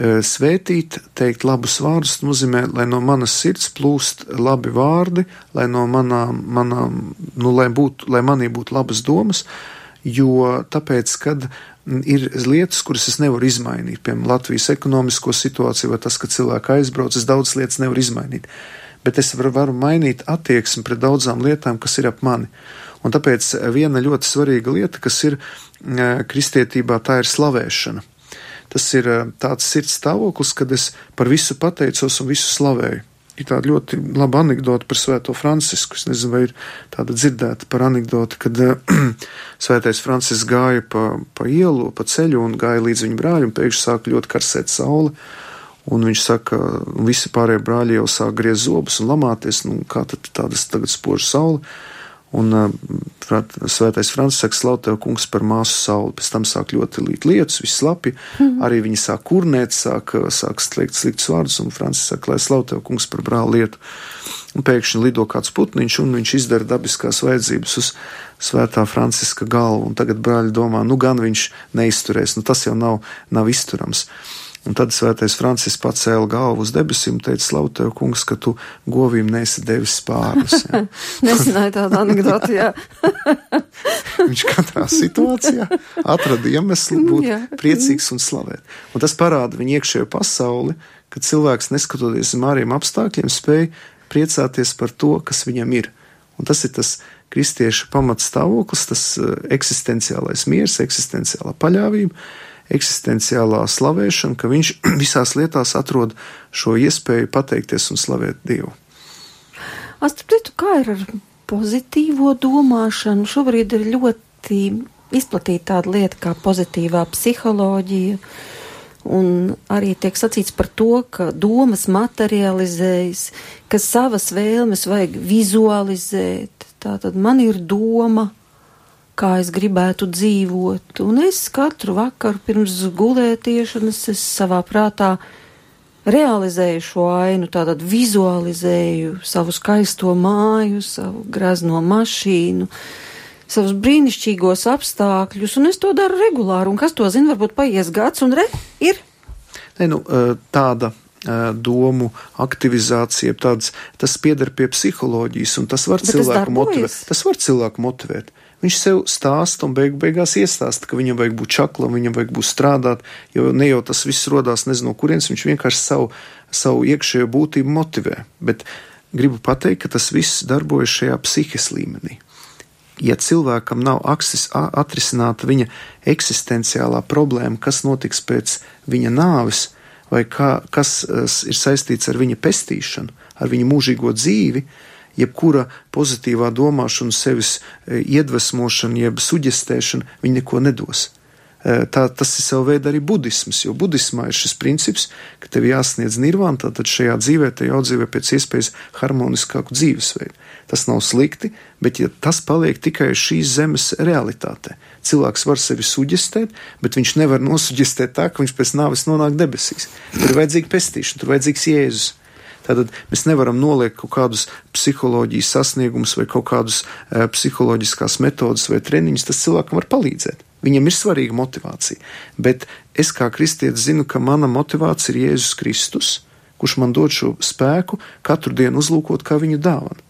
Svētīt, teikt labus vārdus, nozīmē, lai no manas sirds plūst labi vārdi, lai no manām, manām nu, lai, būtu, lai manī būtu labas domas, jo tāpēc, kad ir lietas, kuras es nevaru izmainīt, piemēram, Latvijas ekonomisko situāciju vai tas, ka cilvēki aizbrauc, es daudz lietas nevaru izmainīt bet es varu, varu mainīt attieksmi pret daudzām lietām, kas ir ap mani. Un tāpēc viena ļoti svarīga lieta, kas ir e, kristietībā, tā ir slavēšana. Tas ir e, tāds sirds stāvoklis, kad es par visu pateicos un visu slavēju. Ir tāda ļoti laba anekdote par Svēto Francisku. Es nezinu, vai ir tāda dzirdēta par anekdoti, kad uh, *clears throat* Svētais Francisks gāja pa, pa ielu, pa ceļu un gāja līdz viņa brāļu, un pēkšņi sāk ļoti karsēt saule. Un viņš saka, ka visi pārējie brāļi jau sāk griezt zobus un lamāties, nu, kā tad tādas tagad spoža saule. Un uh, svētais Francis saka, slavu tev, kungs, par māsu sauli. Pēc tam sāk ļoti līt lietus, viss lapi. Mm -hmm. Arī viņi sāk kurnēt, sāk, sāk slēgt sliktus vārdus, un Francis saka, lai slavu tev, kungs, par brāli lietu. Un pēkšņi lido kāds putniņš, un viņš izdara dabiskās vajadzības uz svētā Franciska galvu. Un tagad brāļi domā, nu gan viņš neizturēs, nu tas jau nav, nav izturams. Un tad svētais Francis pacēla galvu uz debesīm un teica, slavu tev, kungs, ka tu govīm nesi devis spārnus. *laughs* Nezināju tādu anekdoti, jā. *laughs* Viņš katrā situācijā atrada iemeslu būt Jā. priecīgs un slavēt. Un tas parāda viņa iekšējo pasauli, ka cilvēks, neskatoties uz āriem apstākļiem, spēj priecāties par to, kas viņam ir. Un tas ir tas kristiešu pamatstāvoklis, tas eh, eksistenciālais miers, eksistenciālā paļāvība, eksistenciālā slavēšana, ka viņš *clears throat* visās lietās atrod šo iespēju pateikties un slavēt Dievu. Astrid, kā ir ar pozitīvo domāšanu? Šobrīd ir ļoti izplatīta tāda lieta kā pozitīvā psiholoģija. Un arī tiek sacīts par to, ka domas materializējas, ka savas vēlmes vajag vizualizēt. Tā tad man ir doma, kā es gribētu dzīvot, un es katru vakaru pirms gulētiešanas es savā prātā realizēju šo ainu, tātad vizualizēju savu skaisto māju, savu grazno mašīnu, savus brīnišķīgos apstākļus, un es to daru regulāri, un kas to zina, varbūt paies gads, un re, ir. Ne, nu, eh, tāda domu aktivizācija, tāds, tas pieder pie psiholoģijas, un tas var Bet cilvēku motivēt. Tas var cilvēku motivēt. Viņš sev stāsta un beig, beigās iestāsta, ka viņam vajag būt čaklam, viņam vajag būt strādāt, jo ne jau tas viss rodās nezinu no kurienes, viņš vienkārši savu, savu iekšējo būtību motivē. Bet gribu pateikt, ka tas viss darbojas šajā psihes līmenī ja cilvēkam nav aksis, atrisināta viņa eksistenciālā problēma, kas notiks pēc viņa nāves, vai kā, kas ir saistīts ar viņa pestīšanu, ar viņa mūžīgo dzīvi, jebkura pozitīvā domāšana, sevis e, iedvesmošana, jeb suģestēšana, viņa neko nedos. E, tā, tas ir sava veida arī budisms, jo budismā ir šis princips, ka tev jāsniedz nirvāna, tātad šajā dzīvē te jāudzīvē pēc iespējas harmoniskāku dzīvesveidu. Tas nav slikti, bet ja tas paliek tikai šīs zemes realitātē, cilvēks var sevi suģestēt, bet viņš nevar nosuģestēt tā, ka viņš pēc nāves nonāk debesīs. Tur ir vajadzīga pestīšana, tur ir vajadzīgs Jēzus. Tātad mēs nevaram noliekt kaut kādus psiholoģijas sasniegumus vai kaut kādus e, psiholoģiskās metodas vai treniņus. Tas cilvēkam var palīdzēt. Viņam ir svarīga motivācija. Bet es kā kristietis zinu, ka mana motivācija ir Jēzus Kristus, kurš man dod šo spēku katru dienu uzlūkot kā viņu dāvanu.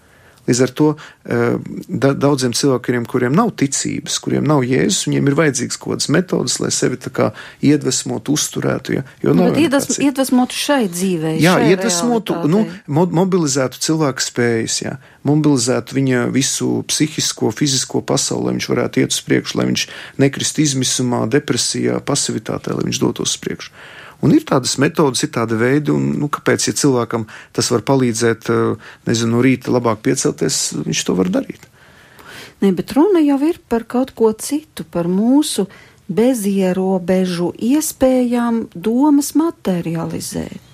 Līdz ar to eh, da, daudziem cilvēkiem, kuriem nav ticības, kuriem nav jēzus, viņiem ir vajadzīgs kaut kādas metodas, lai sevi tā kā iedvesmotu, uzturētu. Ja, jo nu, iedvesm, iedvesmotu šai dzīvei. Jā, iedvesmotu, nu, mobilizētu cilvēku spējas, jā, mobilizētu viņa visu psihisko, fizisko pasauli, lai viņš varētu iet uz priekšu, lai viņš nekrist izmisumā, depresijā, pasivitātē, lai viņš dotos uz priekšu. Un ir tādas metodas, ir tādi veidi, un nu, kāpēc, ja cilvēkam tas var palīdzēt, eh, nezinu, no rīta labāk piecelties, viņš to var darīt. Nē, bet runa jau ir par kaut ko citu, par mūsu bezierobežu iespējām domas materializēt.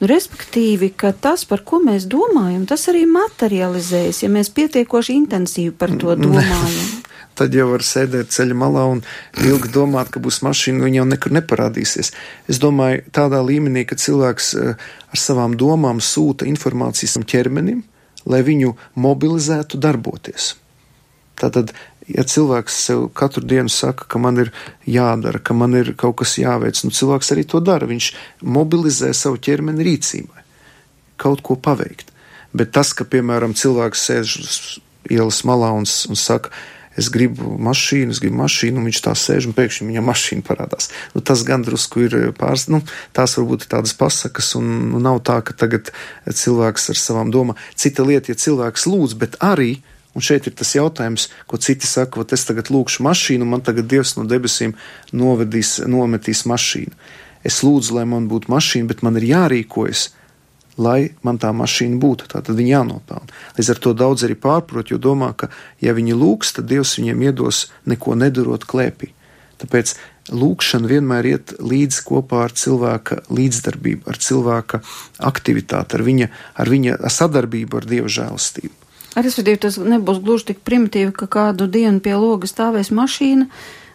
Nu, respektīvi, ka tas, par ko mēs domājam, tas arī materializējas, ja mēs pietiekoši intensīvi par to domājam *laughs* tad jau var sēdēt ceļa malā un ilgi domāt, ka būs mašīna, viņa jau nekur neparādīsies. Es domāju, tādā līmenī, ka cilvēks eh, ar savām domām sūta informācijas ķermenim, lai viņu mobilizētu darboties. Tātad, ja cilvēks sev katru dienu saka, ka man ir jādara, ka man ir kaut kas jāveic, nu cilvēks arī to dara. Viņš mobilizē savu ķermeni rīcībai, kaut ko paveikt. Bet tas, ka, piemēram, cilvēks sēž uz ielas malā un, un saka, es gribu mašīnu, es gribu mašīnu, un viņš tā sēž un pēkšņi viņam mašīna parādās. Nu, tas gan drusku ir pāris, nu, tās varbūt ir tādas pasakas, un nu, nav tā, ka tagad cilvēks ar savām domām. Cita lieta, ja cilvēks lūdz, bet arī. Un šeit ir tas jautājums, ko citi saka, ka es tagad lūkšu mašīnu, man tagad Dievs no debesīm novedīs, nometīs mašīnu. Es lūdzu, lai man būtu mašīna, bet man ir jārīkojas lai man tā mašīna būtu. Tā tad viņi jānopelna. Līdz ar to daudz arī pārprot, jo domā, ka, ja viņi lūgs, tad Dievs viņiem iedos neko nedarot klēpī. Tāpēc lūkšana vienmēr iet līdzi kopā ar cilvēka līdzdarbību, ar cilvēka aktivitāti, ar viņa, ar viņa sadarbību ar Dieva žēlastību. Respektīvi, tas nebūs gluži tik primitīvi, ka kādu dienu pie loga stāvēs mašīna,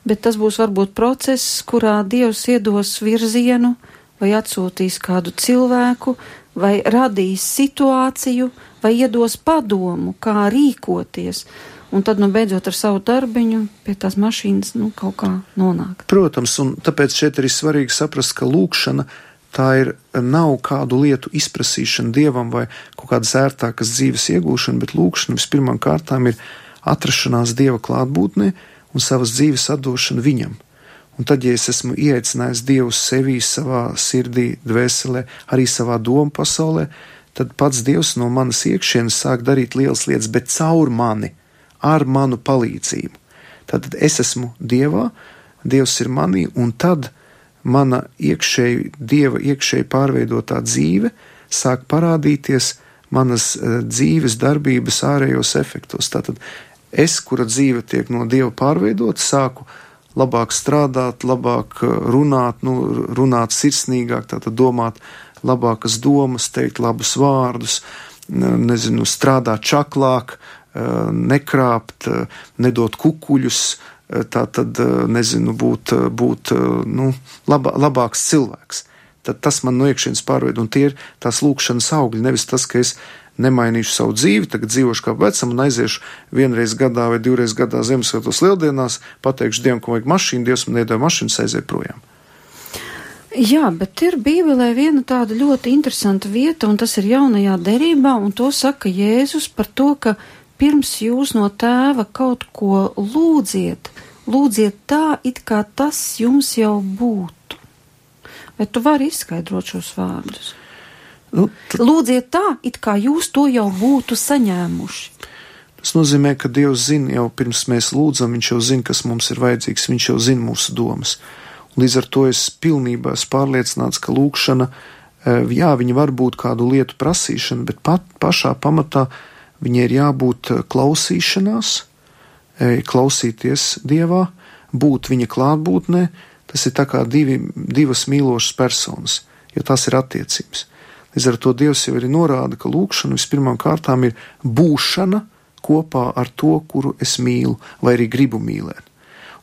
bet tas būs varbūt process, kurā Dievs iedos virzienu vai atsūtīs kādu cilvēku, vai radīs situāciju, vai iedos padomu, kā rīkoties. Un tad, nu, beidzot ar savu darbiņu pie tās mašīnas, nu, kaut kā nonākt. Protams, un tāpēc šeit arī svarīgi saprast, ka lūkšana tā ir nav kādu lietu izprasīšana dievam vai kaut kādas ērtākas dzīves iegūšana, bet lūkšana vispirmām kārtām ir atrašanās dieva klātbūtnē un savas dzīves atdošana viņam. Un tad, ja es esmu ieaicinājis Dievu sevī, savā sirdī, dvēselē, arī savā domu pasaulē, tad pats Dievs no manas iekšienes sāk darīt lielas lietas, bet caur mani, ar manu palīdzību. Tad es esmu Dievā, Dievs ir manī, un tad mana iekšēji, Dieva iekšēji pārveidotā dzīve sāk parādīties manas uh, dzīves darbības ārējos efektos. Tātad es, kura dzīve tiek no Dieva pārveidota, sāku labāk strādāt, labāk eh, runāt, nu, runāt sirsnīgāk, tātad domāt labākas domas, teikt labus vārdus, nezinu, strādāt čaklāk, eh, nekrāpt, eh, nedot kukuļus, tā tad, nezinu, būt, būt nu, labā, labāks cilvēks. Tad tas man no iekšienes pārveido, un tie ir tās lūkšanas augļi, nevis tas, ka es nemainīšu savu dzīvi, tagad dzīvošu kā vecam un aiziešu vienreiz gadā vai divreiz gadā Ziemassvētkos lieldienās, pateikšu Dievam, ka vajag mašīnu, Dievs man iedod mašīnu, aiziet projām. Jā, bet ir Bībelē viena tāda ļoti interesanta vieta, un tas ir jaunajā derībā, un to saka Jēzus par to, ka pirms jūs no tēva kaut ko lūdziet, lūdziet tā, it kā tas jums jau būtu. Vai tu vari izskaidrot šos vārdus? Nu, tad... Lūdziet tā, it kā jūs to jau būtu saņēmuši. Tas nozīmē, ka Dievs zina jau pirms mēs lūdzam, Viņš jau zina, kas mums ir vajadzīgs, Viņš jau zina mūsu domas. Līdz ar to es pilnībā esmu pārliecināts, ka lūkšana, eh, jā, viņa var būt kādu lietu prasīšana, bet pat pašā pamatā viņai ir jābūt eh, klausīšanās, eh, klausīties Dievā, būt viņa klātbūtnē. Tas ir kā divi, divas mīlošas personas, jo tas ir attiecības. Līdz ar to Dievs jau arī norāda, ka lūkšana vispirmām kārtām ir būšana kopā ar to, kuru es mīlu vai arī gribu mīlēt.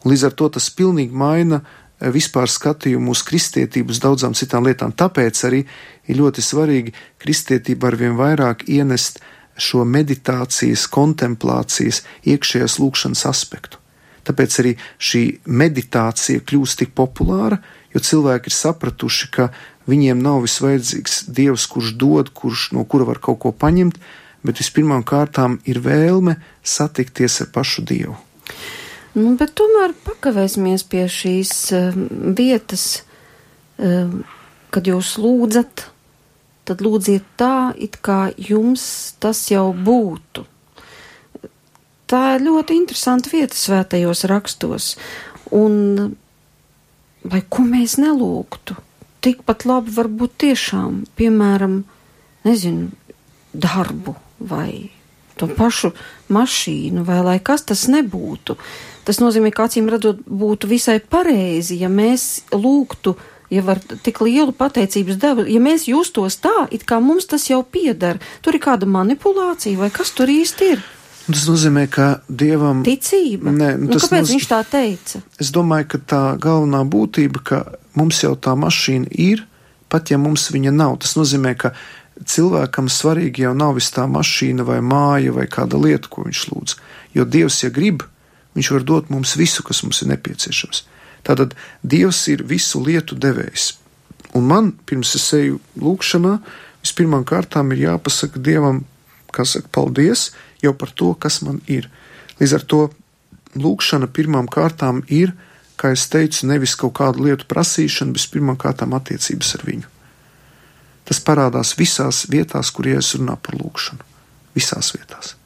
Un līdz ar to tas pilnīgi maina Eh, vispār skatījumu uz kristietību, uz daudzām citām lietām. Tāpēc arī ir ļoti svarīgi kristietība arvien vairāk ienest šo meditācijas, kontemplācijas, iekšējās lūkšanas aspektu. Tāpēc arī šī meditācija kļūst tik populāra, jo cilvēki ir sapratuši, ka viņiem nav visvajadzīgs dievs, kurš dod, kurš no kura var kaut ko paņemt, bet vispirmām kārtām ir vēlme satikties ar pašu dievu. Nu, bet tomēr pakavēsimies pie šīs uh, vietas, uh, kad jūs lūdzat, tad lūdziet tā, it kā jums tas jau būtu. Tā ir ļoti interesanta vieta svētajos rakstos, un vai ko mēs nelūgtu? Tikpat labi varbūt tiešām, piemēram, nezinu, darbu vai to pašu mašīnu, vai lai kas tas nebūtu. Tas nozīmē, ka acīm redzot, būtu visai pareizi, ja mēs lūgtu, ja var tik lielu pateicības devu, ja mēs justos tā, it kā mums tas jau pieder. Tur ir kāda manipulācija, vai kas tur īsti ir? Tas nozīmē, ka dievam ir ticība. Nē, nu, nu, kāpēc noz... viņš tā teica? Es domāju, ka tā galvenā būtība, ka mums jau tā mašīna ir, pat ja mums viņa nav. Tas nozīmē, ka cilvēkam svarīgi jau nav vis tā mašīna vai māja vai kāda lieta, ko viņš lūdz. Jo Dievs, ja grib, Viņš var dot mums visu, kas mums ir nepieciešams. Tātad Dievs ir visu lietu devējs. Un man, pirms es eju lūkšanā, vispirmām kārtām ir jāpasaka Dievam, kas saka paldies jau par to, kas man ir. Līdz ar to lūkšana pirmām kārtām ir, kā es teicu, nevis kaut kādu lietu prasīšana, bet pirmām kārtām attiecības ar viņu. Tas parādās visās vietās, kur es runāju par lūkšanu. Visās vietās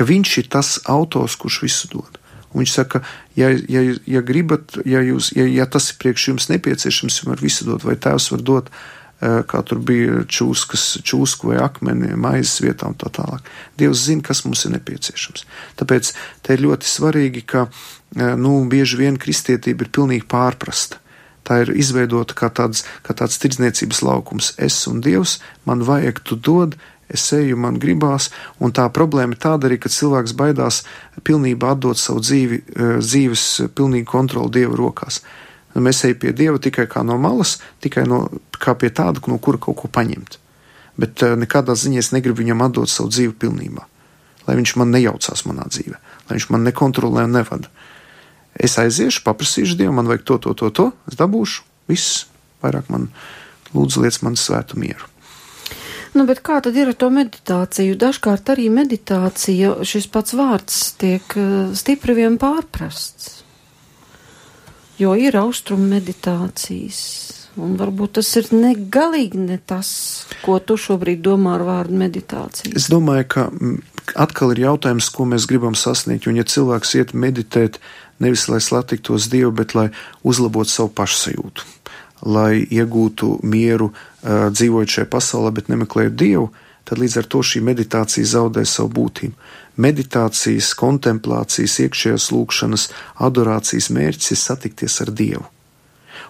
ka viņš ir tas autors, kurš visu dod. Un viņš saka, ja, ja, ja gribat, ja, jūs, ja, ja tas ir priekš jums nepieciešams, jums var visu dot, vai tēvs var dot, eh, kā tur bija čūskas, čūsku vai akmeni, maizes vietā un tā tālāk. Dievs zina, kas mums ir nepieciešams. Tāpēc te ir ļoti svarīgi, ka, eh, nu, bieži vien kristietība ir pilnīgi pārprasta. Tā ir izveidota kā tāds, kā tāds tirdzniecības laukums. Es un Dievs, man vajag, tu dod, es eju, man gribās, un tā problēma ir tāda arī, ka cilvēks baidās pilnībā atdot savu dzīvi, e, dzīves pilnīgu kontroli Dieva rokās. Mēs ejam pie Dieva tikai kā no malas, tikai no, kā pie tāda, no kura kaut ko paņemt. Bet e, nekādā ziņā es negribu viņam atdot savu dzīvi pilnībā, lai viņš man nejaucās manā dzīvē, lai viņš man nekontrolē un nevada. Es aiziešu, paprasīšu Dievu, man vajag to, to, to, to, es dabūšu, viss, vairāk man lūdzu liec man svētu mieru. Nu, bet kā tad ir ar to meditāciju? Dažkārt arī meditācija, šis pats vārds tiek uh, stipri vien pārprasts. Jo ir austrumu meditācijas, un varbūt tas ir negalīgi ne tas, ko tu šobrīd domā ar vārdu meditācija. Es domāju, ka atkal ir jautājums, ko mēs gribam sasniegt, un ja cilvēks iet meditēt, nevis lai satiktos Dievu, bet lai uzlabotu savu pašsajūtu lai iegūtu mieru, dzīvojot šajā pasaulē, bet nemeklējot dievu, tad līdz ar to šī meditācija zaudē savu būtību. Meditācijas, kontemplācijas, iekšējās lūkšanas, adorācijas mērķis ir satikties ar dievu.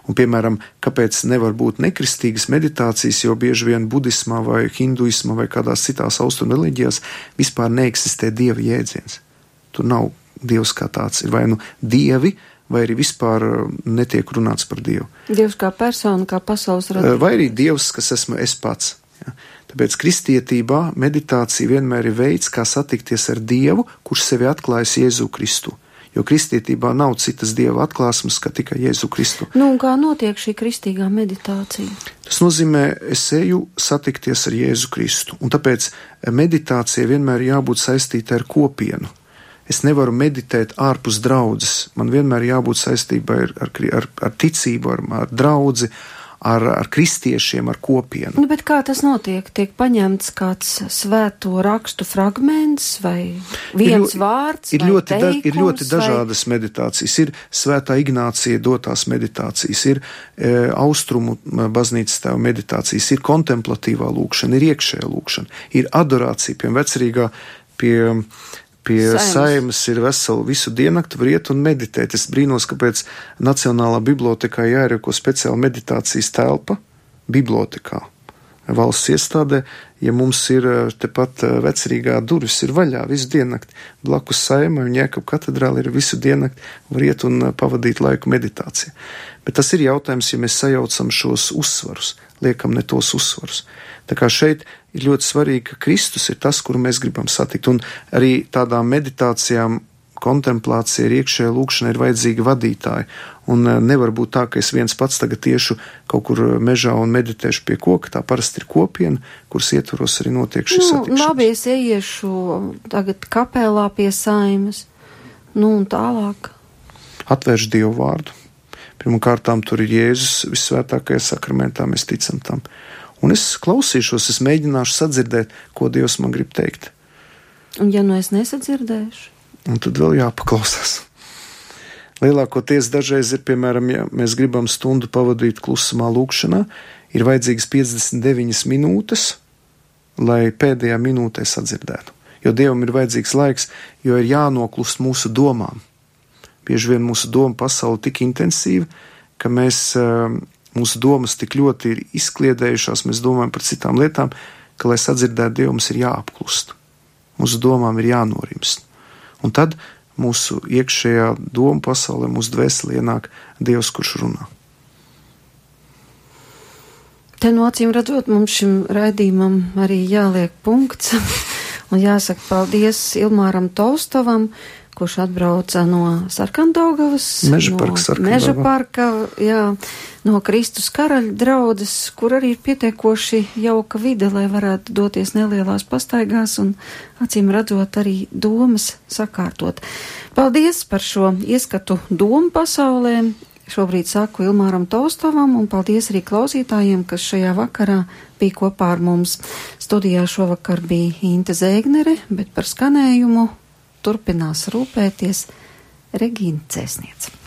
Un, piemēram, kāpēc nevar būt nekristīgas meditācijas, jo bieži vien budismā vai hinduismā vai kādās citās austrumu reliģijās vispār neeksistē dieva jēdziens. Tur nav dievs kā tāds, ir vai nu dievi, vai arī vispār uh, netiek runāts par Dievu. Dievs kā persona, kā pasaules radītājs. Uh, vai arī Dievs, kas esmu es pats. Ja? Tāpēc kristietībā meditācija vienmēr ir veids, kā satikties ar Dievu, kurš sevi atklājas Jēzu Kristu. jo kristietībā nav citas dieva atklāsmes, kā tikai Jēzu Kristu. Nu, kā notiek šī kristīgā meditācija? Tas nozīmē, es eju satikties ar Jēzu Kristu, un tāpēc meditācija vienmēr jābūt saistīta ar kopienu. Es nevaru meditēt ārpus draudzes. Man vienmēr jābūt saistībā ar, ar, ar, ar ticību, ar, ar draugu, ar, ar kristiešiem, ar kopienu. Nu, bet kā tas notiek? Tiek paņemts kāds svēto rakstu fragments vai viens ir, vārds? Ir ļoti, da, ir ļoti vai... dažādas meditācijas. Ir svētā Ignācija dotās meditācijas, ir e, austrumu baznīcas tēva meditācijas, ir kontemplatīvā lūkšana, ir iekšējā lūkšana, ir adorācija, piemēram, vecrīgā pie pie saimas, saimas ir vesela visu diennakti, var iet un meditēt. Es brīnos, kāpēc Nacionālā bibliotekā jārīko speciāla meditācijas telpa bibliotekā. Valsts iestādē, ja mums ir eh, tepat eh, vecrīgā durvis ir vaļā visu diennakti, blakus saimai un jēkab katedrāli ir visu diennakti, var iet un eh, pavadīt laiku meditācijā. Bet tas ir jautājums, ja mēs sajaucam šos uzsvarus, liekam ne tos uzsvarus. Tā kā šeit ir ļoti svarīgi, ka Kristus ir tas, kuru mēs gribam satikt. Un arī tādām meditācijām, kontemplācija, iekšējā lūkšana, ir vajadzīgi vadītāji. Un eh, nevar būt tā, ka es viens pats tagad tiešu kaut kur mežā un meditēšu pie koka. Tā parasti ir kopiena, kuras ietvaros arī notiek šis nu, satikšanās. Labi, es ieiešu tagad kapelā pie saimas, nu un tālāk. Atvērš Dievu vārdu. Pirmkārtām tur ir Jēzus visvētākajā sakramentā, mēs ticam tam un es klausīšos, es mēģināšu sadzirdēt, ko Dievs man grib teikt. Un ja nu es nesadzirdēšu? Un tad vēl jāpaklausās. Lielākoties dažreiz ir, piemēram, ja mēs gribam stundu pavadīt klusumā, lūkšanā, ir vajadzīgas 59 minūtes, lai pēdējā minūtē sadzirdētu. Jo Dievam ir vajadzīgs laiks, jo ir jānoklust mūsu domām. Bieži vien mūsu doma pasaule tik intensīva, ka mēs uh, mūsu domas tik ļoti ir izkliedējušās, mēs domājam par citām lietām, ka, lai sadzirdētu Dievu, mums ir jāapklust. Mūsu domām ir jānorimst. Un tad mūsu iekšējā doma pasaulē, mūsu dvēselē ienāk Dievs, kurš runā. Te no acīm redzot, mums šim raidījumam arī jāliek punkts. *laughs* Un jāsaka paldies Ilmāram Tolstovam, kurš atbrauca no Sarkandaugavas, Meža parka, no Meža parka, jā, no Kristus karaļa draudzes, kur arī ir pietiekoši jauka vide, lai varētu doties nelielās pastaigās un acīm redzot arī domas sakārtot. Paldies par šo ieskatu domu pasaulē. Šobrīd saku Ilmāram Tolstovam un paldies arī klausītājiem, kas šajā vakarā bija kopā ar mums. Studijā šovakar bija Inte Zēgnere, bet par skanējumu turpinās rūpēties Regīna Cēsniece.